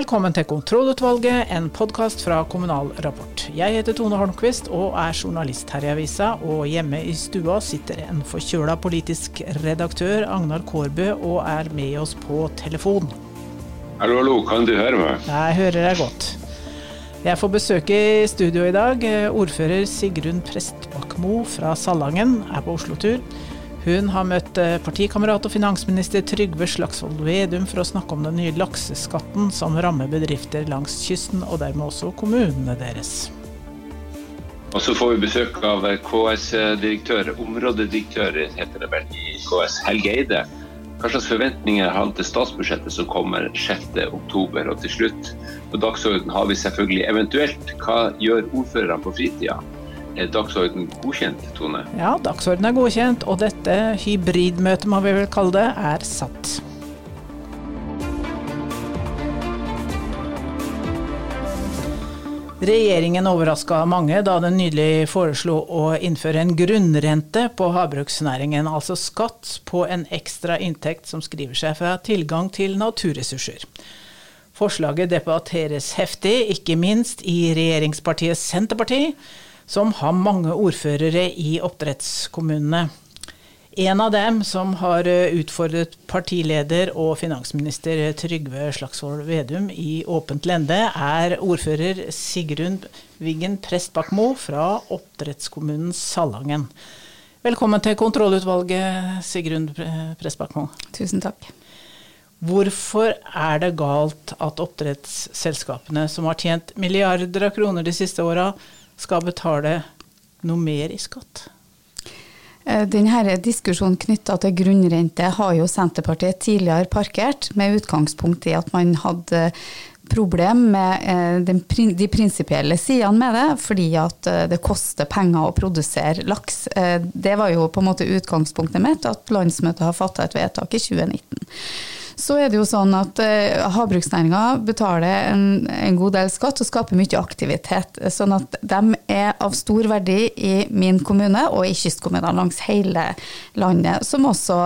Velkommen til Kontrollutvalget, en podkast fra Kommunal Rapport. Jeg heter Tone Holmquist og er journalist her i avisa, og hjemme i stua sitter en forkjøla politisk redaktør, Agnar Kårbø, og er med oss på telefon. Hallo, hallo, kan du høre meg? Jeg hører deg godt. Jeg får besøk i studio i dag. Ordfører Sigrun Prestbakmo fra Salangen er på Oslo-tur. Hun har møtt eh, partikamerat og finansminister Trygve Slagsvold Vedum for å snakke om den nye lakseskatten som rammer bedrifter langs kysten, og dermed også kommunene deres. Og så får vi besøk av KS-direktør, områdedirektør heter det vel i KS, Helge Eide. Hva slags forventninger har han til statsbudsjettet som kommer 6.10? Og til slutt på dagsordenen har vi selvfølgelig eventuelt hva gjør ordførerne på fritida? Er dagsorden godkjent, Tone? Ja, dagsorden er godkjent, og dette hybridmøtet, må vi vel kalle det, er satt. Regjeringen overraska mange da den nylig foreslo å innføre en grunnrente på havbruksnæringen, altså skatt på en ekstra inntekt som skriver seg fra tilgang til naturressurser. Forslaget debatteres heftig, ikke minst i regjeringspartiet Senterpartiet som har mange ordførere i oppdrettskommunene. En av dem som har eh, utfordret partileder og finansminister Trygve Slagsvold Vedum i åpent lende, er ordfører Sigrun Wiggen Prestbakmo fra oppdrettskommunen Salangen. Velkommen til kontrollutvalget, Sigrun Prestbakmo. Tusen takk. Hvorfor er det galt at oppdrettsselskapene, som har tjent milliarder av kroner de siste åra, skal betale noe mer i skatt? Eh, denne diskusjonen knytta til grunnrente har jo Senterpartiet tidligere parkert, med utgangspunkt i at man hadde problem med eh, de prinsipielle sidene med det, fordi at eh, det koster penger å produsere laks. Det var jo på en måte utgangspunktet mitt, at landsmøtet har fatta et vedtak i 2019. Så er det jo sånn at eh, havbruksnæringa betaler en, en, god del skatt og skaper mye aktivitet. Sånn at de er av stor verdi i min kommune og i kystkommunene langs hele landet. Som også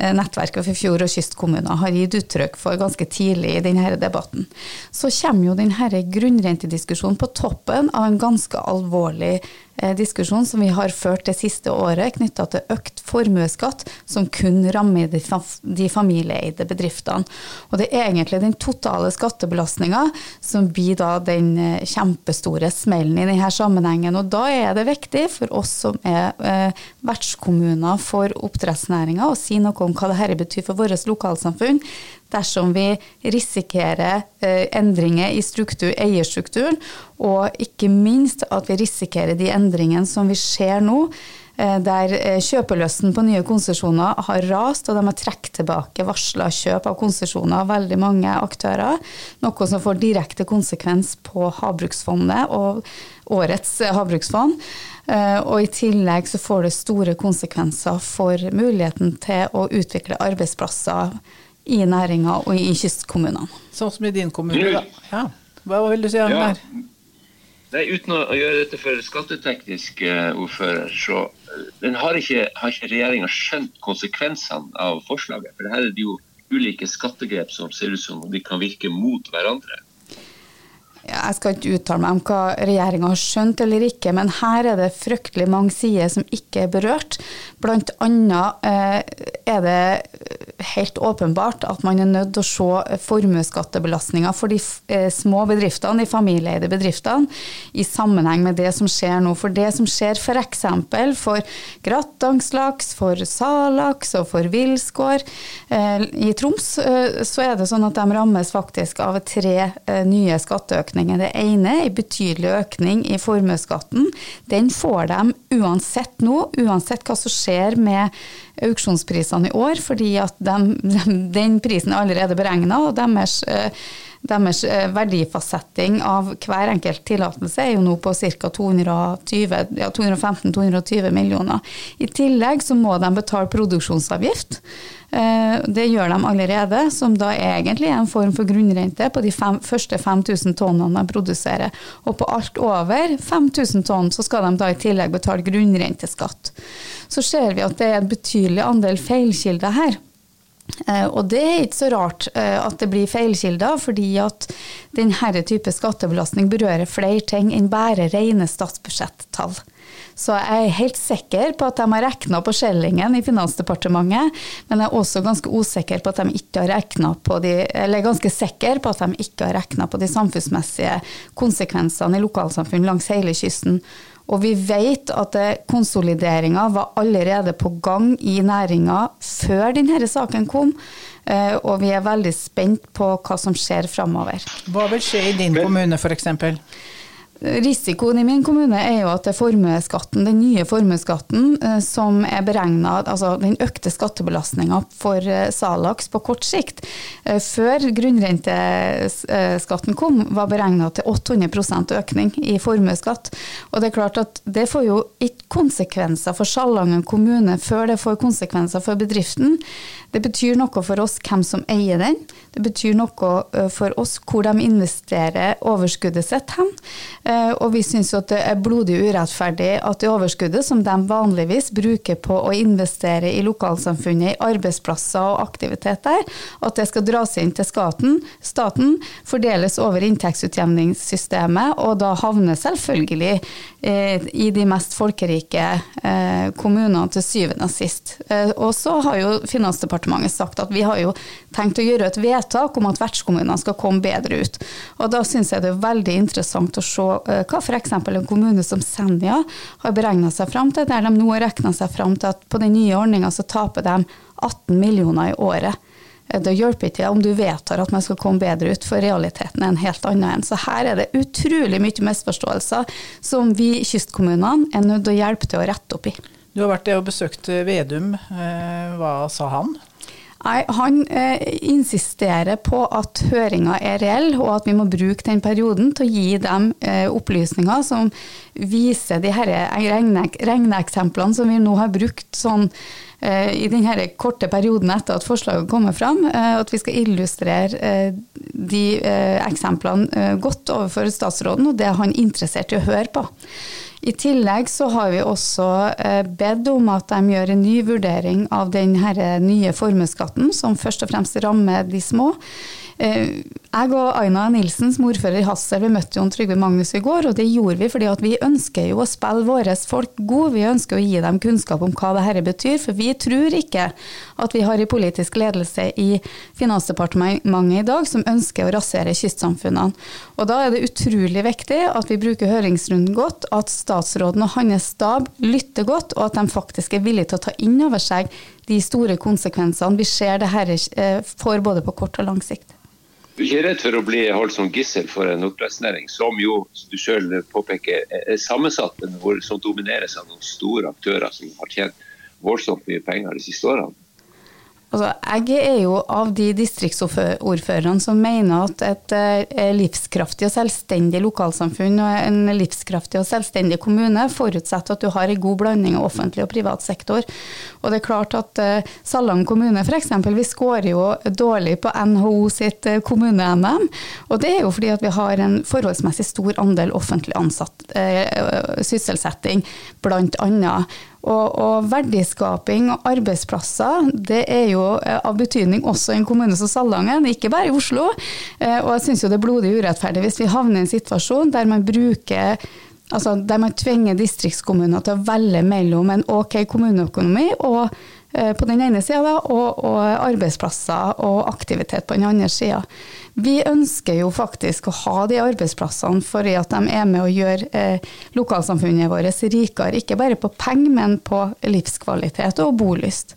nettverket for fjord- og kystkommuner har gitt uttrykk for ganske tidlig i denne debatten. Så kommer jo denne grunnrentediskusjonen på toppen av en ganske alvorlig Eh, diskusjon som vi har ført det siste året knytta til økt formuesskatt, som kun rammer de familieeide bedriftene. Og det er egentlig den totale skattebelastninga som blir da den eh, kjempestore smellen i denne sammenhengen. Og da er det viktig for oss som er eh, vertskommuner for oppdrettsnæringa, å si noe om hva dette betyr for vårt lokalsamfunn dersom vi risikerer eh, endringer i struktur, eierstrukturen, og ikke minst at vi risikerer de endringene som vi ser nå, der eh, kjøpelysten på nye konsesjoner har rast, og de har trukket tilbake varsla kjøp av konsesjoner av veldig mange aktører. Noe som får direkte konsekvens på Havbruksfondet og årets havbruksfond. Og i tillegg så får det store konsekvenser for muligheten til å utvikle arbeidsplasser i næringa og i kystkommunene. Sånn som i din kommune, da. Ja. Hva vil du si om ja. der? Nei, Uten å gjøre dette for skatteteknisk, uh, ordfører, så uh, har ikke, har ikke regjeringa skjønt konsekvensene av forslaget. For her er det jo ulike skattegrep som ser ut som de kan virke mot hverandre. Jeg skal ikke uttale meg om hva regjeringa har skjønt eller ikke, men her er det fryktelig mange sider som ikke er berørt. Blant annet eh, er det helt åpenbart at man er nødt til å se formuesskattebelastninga for de eh, små bedriftene, de familieeide bedriftene, i sammenheng med det som skjer nå. For det som skjer f.eks. for, for grattangslaks, for salaks og for villskår eh, i Troms, så er det sånn at de rammes faktisk av tre nye skatteøkninger økninger. Det ene er en betydelig økning i formuesskatten. Den får de uansett nå, uansett hva som skjer med auksjonsprisene i år, fordi at de, de, den prisen er allerede beregna, og deres eh, deres eh, verdifastsetting av hver enkelt tillatelse er jo nå på ca. 215-220 millioner. I tillegg så må de betale produksjonsavgift. Eh, det gjør de allerede, som da egentlig er en form for grunnrente på de fem, første 5000 tonnene de produserer. Og på alt over 5000 tonn så skal de da i tillegg betale grunnrenteskatt. Så ser vi at det er en betydelig andel feilkilder her. Eh, og det er ikke så rart eh, at det blir feilkilder, fordi at denne type skattebelastning berører flere ting enn bare rene statsbudsjettall. Så jeg er helt sikker på at de har regna på skjellingen i Finansdepartementet, men jeg er også ganske usikker på at de ikke har regna på de eller ganske sikker på at de ikke har regna på de samfunnsmessige konsekvensene i lokalsamfunn langs hele kysten. Og vi vet at konsolideringa var allerede på gang i næringa før denne saken kom. Eh, og vi er veldig spent på hva som skjer framover. Hva vil skje i din kommune f.eks.? Risikoen i min kommune er jo at formuesskatten, den nye formuesskatten eh, som er beregna, altså den økte skattebelastninga for Salax Salaks på kort sikt, eh, før grunnrenteskatten kom, var beregna til 800% økning i formuesskatt. Og det er klart at det får jo ikke konsekvenser for Salangen kommune før det får konsekvenser for bedriften. Det betyr noe for oss hvem som eier den. Det betyr noe for oss hvor de investerer overskuddet sitt hen. Eh, og vi syns at det er blodig urettferdig at det overskuddet som de vanligvis bruker på å investere i lokalsamfunnet, i arbeidsplasser og aktivitet der, at det skal dras inn til skaten, staten, fordeles over inntektsutjevningssystemet, og da havner selvfølgelig eh, i de mest folkerike eh, kommunene til syvende og sist. Og så har jo Finansdepartementet sagt at vi har jo tenkt å gjøre et vedtak om at vertskommunene skal komme bedre ut. Og da syns jeg det er veldig interessant å se hva f.eks. en kommune som Senja har beregna seg fram til, der de nå har regna seg fram til at på den nye ordninga så taper de 18 millioner i året. Eh, det hjelper ikke om du vedtar at man skal komme bedre ut, for realiteten er en helt annen enn. Så her er det utrolig mye misforståelser som vi kystkommunene er nødt til å hjelpe til å rette opp i. Du har vært der og besøkt Vedum. Eh, hva sa han? Nei, Han eh, insisterer på at høringa er reell, og at vi må bruke den perioden til å gi dem eh, opplysninger som viser de regneeksemplene som vi nå har brukt sånn eh, i denne korte perioden etter at forslaget kommer fram. Eh, at vi skal illustrere eh, de eh, eksemplene godt overfor statsråden, og det er han interessert i å høre på. I tillegg så har vi også eh, bedt om at de gjør en ny vurdering av den nye formuesskatten, som først og fremst rammer de små. Jeg og Aina Nilsen som ordfører i Hassel, vi møtte Jon Trygve Magnus i går, og det gjorde vi fordi vi ønsker jo å spille våre folk gode. Vi ønsker å gi dem kunnskap om hva dette betyr, for vi tror ikke at vi har en politisk ledelse i Finansdepartementet i dag som ønsker å rasere kystsamfunnene. Og da er det utrolig viktig at vi bruker høringsrunden godt, at statsråden og hans stab lytter godt, og at de faktisk er villige til å ta inn over seg de store konsekvensene vi ser det her eh, får både på kort og lang sikt. Du er ikke redd for å bli holdt som gissel for en oppdrettsnæring som jo, du selv påpeker, er sammensatt, men som domineres av noen store aktører som har tjent voldsomt mye penger de siste årene? Altså, jeg er jo av de distriktsordførerne som mener at et eh, livskraftig og selvstendig lokalsamfunn og en livskraftig og selvstendig kommune forutsetter at du har en god blanding av offentlig og privat sektor. Og det er klart at uh, Salang kommune f.eks. vi skårer jo dårlig på NHO sitt uh, kommune-NM. Og det er jo fordi at vi har en forholdsmessig stor andel offentlig ansatt eh, sysselsetting, blant annet. Og, og, verdiskaping og arbeidsplasser det er jo eh, av betydning også i en kommune som Salangen, ikke bare i Oslo. Eh, og jeg syns jo det er blodig urettferdig hvis vi havner i en situasjon der man bruker Altså der man tvinger distriktskommuner til å velge mellom en ok kommuneøkonomi og på den ene sida, og, og, arbeidsplasser og aktivitet på den andre sida. Vi ønsker jo faktisk å ha de arbeidsplassene fordi at de er med å gjøre eh, lokalsamfunnet vårt rikere, ikke bare på penger, men på livskvalitet og bolyst.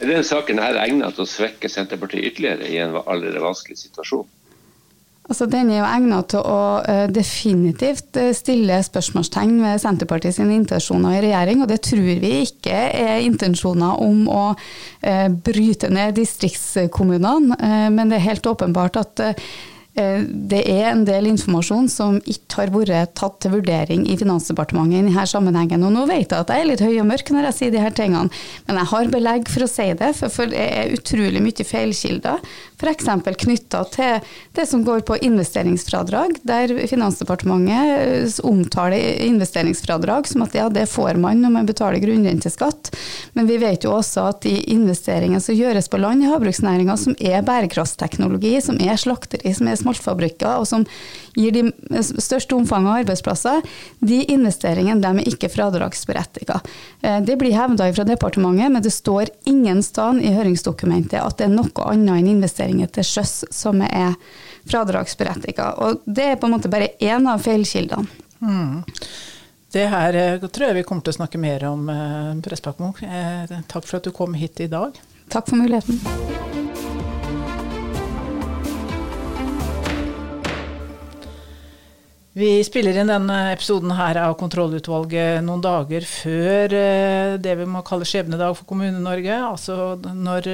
Er denne saken her egnet til å svekke Senterpartiet ytterligere i en allerede vanskelig situasjon? Altså, den er jo egnet til å uh, definitivt eh, stille spørsmålstegn ved Senterpartiet sine intensjoner i regjering, og det tror vi ikke er intensjoner om å uh, bryte ned distriktskommunene. Uh, men det er helt åpenbart at det er en del informasjon som ikke har vært tatt til vurdering i Finansdepartementet i denne sammenhengen. Og nå vet jeg at jeg er litt høy og mørk når jeg sier de her tingene, men jeg har belegg for å si det, for det er utrolig mye feilkilder. F.eks. knytta til det som går på investeringsfradrag, der Finansdepartementet eh, omtaler investeringsfradrag som at ja, det får man når man betaler grunnrenteskatt, Men vi vet jo også at de investeringene som gjøres på land i havbruksnæringa, som er bærekraftsteknologi, som er slakteri, som er smaltfabrikker, og som gir de største omfanget av arbeidsplasser, de investeringene de er ikke fradragsberettiga. Eh, det blir hevda fra departementet, men det står ingen sted i høringsdokumentet at det er noe annet enn investeringer til sjøs som er fradragsberettiget. Og det er på en måte bare én av feilkildene. Mm. Det her eh, tror jeg vi kommer til å snakke mer om, eh, Pressbakkmo. Eh, takk for at du kom hit i dag. Takk for muligheten. Vi spiller inn denne episoden her av Kontrollutvalget noen dager før det vi må kalle skjebnedag for Kommune-Norge, altså når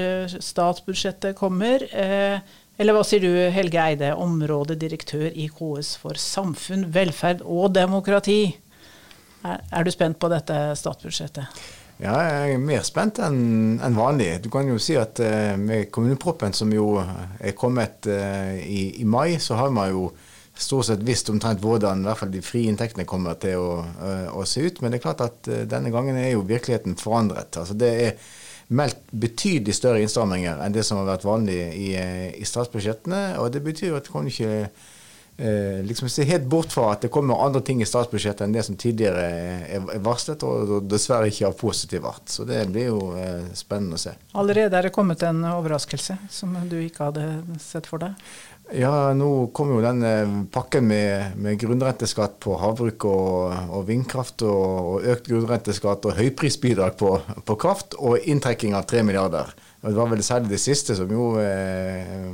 statsbudsjettet kommer. Eller hva sier du, Helge Eide, områdedirektør i KS for samfunn, velferd og demokrati? Er, du spent på dette statsbudsjettet? Ja, jeg er mer spent enn en vanlig. Du kan jo si at med kommuneproppen som jo er kommet i, i, mai, så har man jo stort sett visst omtrent hvordan i hvert fall de frie inntektene kommer til å, uh, å se ut. Men det er klart at denne gangen er jo virkeligheten forandret. Altså det er meldt betydelig større innstramminger enn det som har vært vanlig i, i statsbudsjettene. Og det betyr at det kan ikke eh, liksom se helt bort fra at det kommer andre ting i statsbudsjettet enn det som tidligere er, varslet, og dessverre ikke av positiv art. Så det blir jo eh, spennende å se. Allerede er det kommet en overraskelse som du ikke hadde sett for deg? Ja, nå kommer jo den eh, pakken med, med grunnrenteskatt på havbruk og, og vindkraft, og, og, økt grunnrenteskatt og høyprisbidrag på, på kraft, og inntrekking av 3 milliarder. Det var vel særlig det siste som jo eh,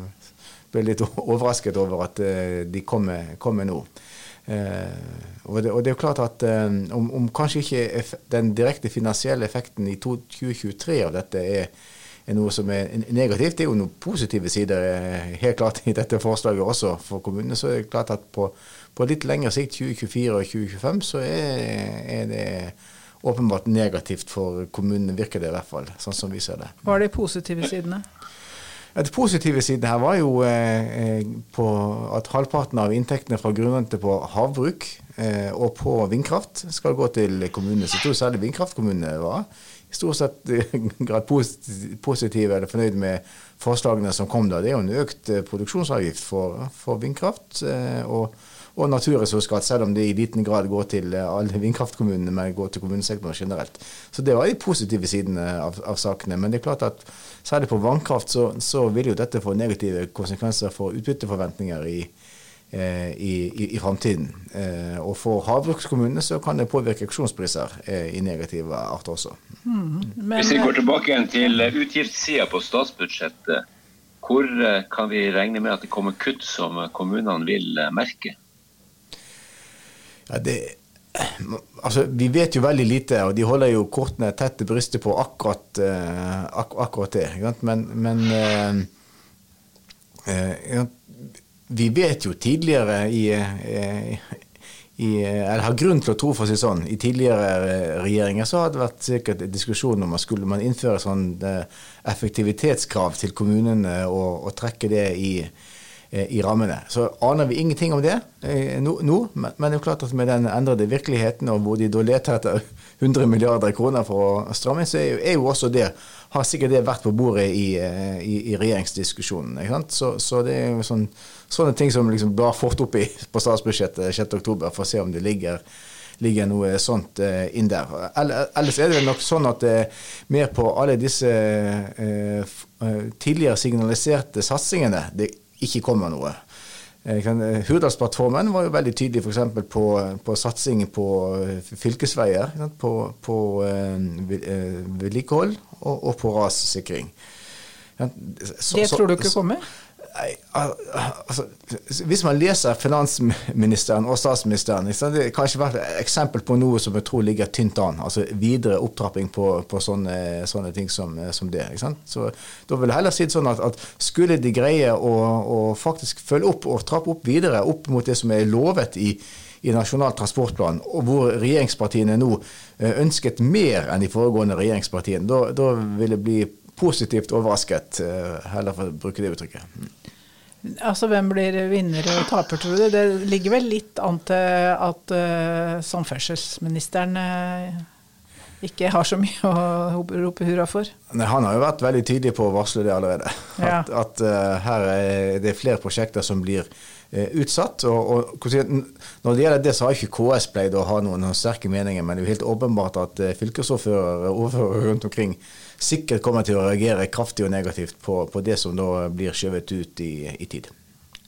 ble litt overrasket over at eh, de kommer, kommer nå. Eh, og det, og det, er jo klart at eh, om, om kanskje ikke den direkte finansielle effekten i 2023 av dette er, er noe som er negativt. Det er jo noen positive sider helt klart i dette forslaget også for kommunene. Så er det klart at på, på litt lengre sikt, 2024 og 2025, så er, er, det åpenbart negativt for kommunene, virker det i hvert fall, sånn som vi ser det. Hva er de positive sidene? Ja, Det positive siden her var jo eh, på at halvparten av inntektene fra grunnrente på havbruk eh, og på vindkraft skal gå til kommunene. Så jeg tror særlig vindkraftkommunene var stort sett eh, grad positive eller fornøyd med forslagene som kom da. Det er jo en økt eh, produksjonsavgift for, for vindkraft. Eh, og og naturressursskatt, selv om det i liten grad går til alle vindkraftkommunene, men går til kommunesektoren generelt. Så det var de positive sidene av, av sakene. Men det er klart at særlig på vannkraft så, så, vil jo dette få negative konsekvenser for utbytteforventninger i, i, i, i framtiden. Eh, og for havbrukskommunene så kan det påvirke auksjonspriser i negativ art også. Mm, men, Hvis vi går tilbake igjen til utgiftssida på statsbudsjettet, hvor kan vi regne med at det kommer kutt som kommunene vil merke? Ja, det, altså, vi vet jo veldig lite, og de holder jo kortene tett til brystet på akkurat, uh, ak akkurat det. Men, men uh, uh, vi vet jo tidligere i, i, eller har grunn til å tro, for å si sånn, i tidligere regjeringer så har det vært sikkert diskusjon om man skulle man innføre sånn effektivitetskrav til kommunene og, og trekke det i, Eh, i rammene. Så aner vi ingenting om det eh, nå, men, det er klart at med den endrede virkeligheten, og hvor de da leter etter 100 milliarder kroner for å stramme inn, så er jo, jo, også det har sikkert det vært på bordet i, eh, i, i regjeringsdiskusjonen. Så, så, det er jo sånn, sånne ting som liksom blar fort opp i, på statsbudsjettet 6.10 for å se om det ligger ligger noe sånt eh, inn der. Ellers er det nok sånn at eh, mer på alle disse eh, tidligere signaliserte satsingene det ikke kommer noe. Eh, Hurdalsplattformen var jo veldig tydelig f.eks. På, på satsing på eh, fylkesveier, på, på eh, vedlikehold og, og, på rassikring. Så, det tror du ikke kommer? Altså, Hvis man leser finansministeren og statsministeren Det kan ikke være et eksempel på noe som jeg tror ligger tynt an. altså Videre opptrapping på, på sånne, sånne, ting som, som det. Så Da vil jeg heller si det sånn at, at skulle de greie å, å, faktisk følge opp og trappe opp videre opp mot det som er lovet i, i Nasjonal transportplan, og hvor regjeringspartiene nå eh, ønsket mer enn de foregående regjeringspartiene, da, da vil det bli positivt overrasket, eh, heller for å bruke det uttrykket. Altså, Hvem blir vinner og taper, tror du? Det ligger vel litt an til at uh, samferdselsministeren uh, ikke har så mye å rope hurra for. Nei, Han har jo vært veldig tydelig på å varsle det allerede. Ja. At, at uh, her er det flere prosjekter som blir utsatt. Og, og, når det gjelder det, så har ikke KS pleid å ha noen sterke meninger, men det er jo helt åpenbart at fylkesordførere og ordførere rundt omkring sikkert kommer til å reagere kraftig og negativt på, på det som da blir skjøvet ut i, i tid.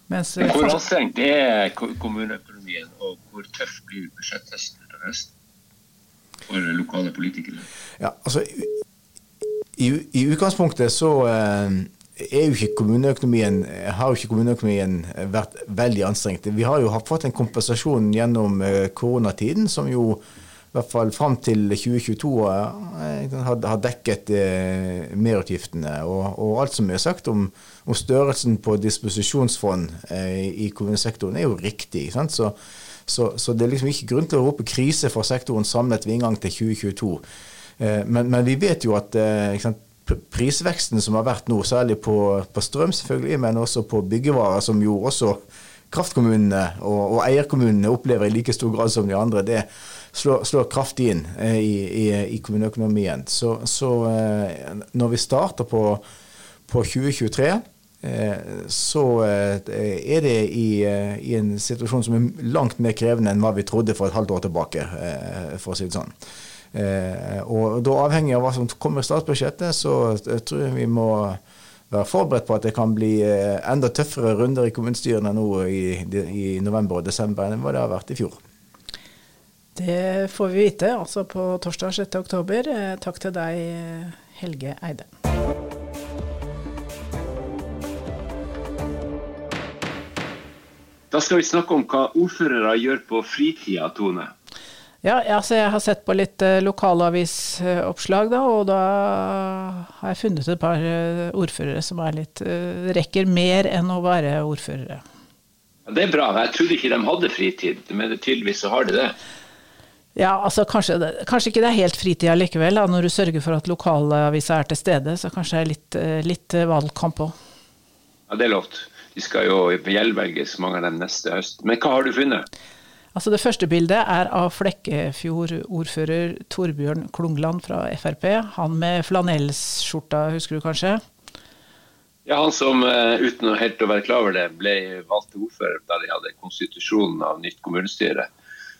Mens, hvor anstrengt er kommuneøkonomien, og hvor tøff blir budsjetthøsten til høsten? for lokale politikere? Ja, altså, i, i utgangspunktet så eh, er jo ikke kommuneøkonomien, har jo ikke kommuneøkonomien vært veldig anstrengt. Vi har jo fått en kompensasjon gjennom eh, koronatiden som jo i hvert fall fram til 2022 eh, har dekket eh, merutgiftene. Og, og, alt som er sagt om, om størrelsen på disposisjonsfond eh, i kommunesektoren er jo riktig. Så, så, så, det er liksom ikke grunn til å rope krise for sektoren samlet ved inngang til 2022. Eh, men, men, vi vet jo at sant, prisveksten som har vært nå, særlig på, på, strøm selvfølgelig, men også på byggevarer, som jo også kraftkommunene og, og eierkommunene opplever i like stor grad som de andre, det slår, slår kraftig inn eh, i, i, i, kommuneøkonomien. Så, så når vi starter på, på 2023 Eh, så eh, er det i, eh, i, en situasjon som er langt mer krevende enn hva vi trodde for et halvt år tilbake, for å si det sånn. Og da avhengig av hva som kommer i statsbudsjettet, så tror jeg vi må være forberedt på at det kan bli enda tøffere runder i kommunestyrene nå i, i november og desember enn hva det har vært i fjor. Det får vi vite altså på torsdag 6. oktober. Takk til deg, Helge Eide. Da skal vi snakke om hva ordførere gjør på fritida, Tone. Ja, altså jeg har sett på litt uh, lokalavisoppslag, da, og da har jeg funnet et par uh, ordførere som er litt, rekker mer enn å være ordførere. Det er bra. Jeg trodde ikke de hadde fritid, men tydeligvis så har de det. Ja, altså kanskje, kanskje ikke det er helt fritida likevel, da, når du sørger for at lokalavisa er til stede. Så kanskje det er litt, litt valgkamp òg. Ja, det er lovt. De skal jo gjeldvelges, mange av dem, neste høst. Men hva har du funnet? Altså Det første bildet er av Flekkefjord-ordfører Torbjørn Klungland fra Frp. Han med flanellskjorta, husker du kanskje? Ja, han som eh, uten helt å være klar over det, ble valgt til ordfører da de hadde konstitusjonen av nytt kommunestyre.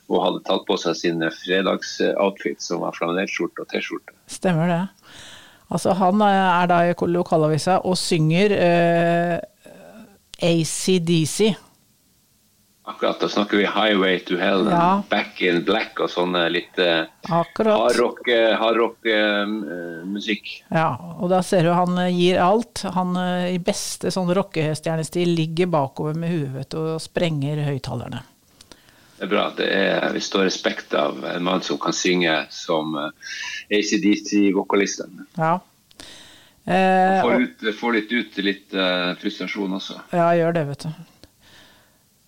Og hadde tatt på seg sin fredagsoutfit, som var flanellskjorte og T-skjorte. Stemmer det. Altså Han er da i lokalavisa og synger eh, ACDC. Akkurat, da snakker vi 'Highway to Hell', ja. 'Back in Black' og sånne litt uh, hardrock-musikk. Uh, uh, ja, og da ser du han gir alt. Han i beste sånn rockestjernestil ligger bakover med huet og sprenger høyttalerne. Det er bra. Det er, vi står respekt av en mann som kan synge som ACDC-vokalisten. Ja. Eh, får, ut, får, litt ut litt uh, frustrasjon også. Ja, gjør det, vet du.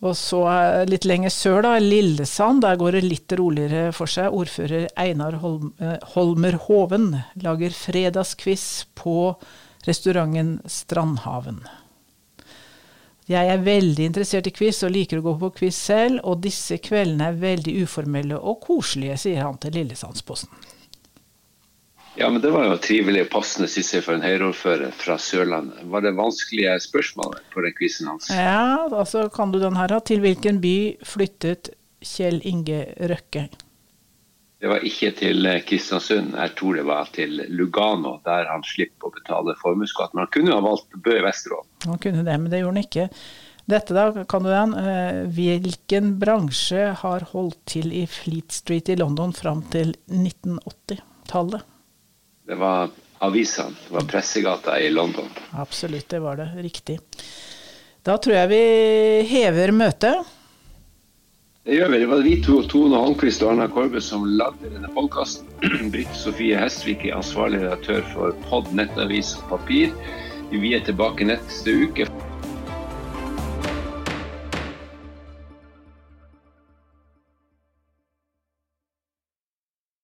Og så eh, litt lenger sør, da, Lillesand. Der går det litt roligere for seg. Ordfører Einar Holm, eh, Holmer Hoven lager fredagskviss på restauranten Strandhaven. Jeg er veldig interessert i quiz og liker å gå på quiz selv, og disse kveldene er veldig uformelle og koselige, sier han til Lillesandsposten. Ja, men Det var jo trivelig og passende siste for en Høyre-ordfører fra Sørlandet. Var det vanskelige spørsmål på den quizen hans? Ja, altså kan du den her. Til hvilken by flyttet Kjell Inge Røkke? Det var ikke til Kristiansund, jeg tror det var til Lugano, der han slipper å betale formuesskatt. Men han kunne ha valgt Bø i Vesterålen. Han kunne det, men det gjorde han ikke. Dette da, kan du den. Eh, hvilken bransje har holdt til i Fleet Street i London fram til 1980-tallet? Det var avisene. Det var pressegata i London. Absolutt, det var det. Riktig. Da tror jeg vi hever møtet. Det gjør vi. Det var vi to, Tone Holmquist og Arna Korbe, som lagde denne podkasten. Britt Sofie Hestvik er ansvarlig redaktør for Pod nettavis og papir. Vi er tilbake neste uke.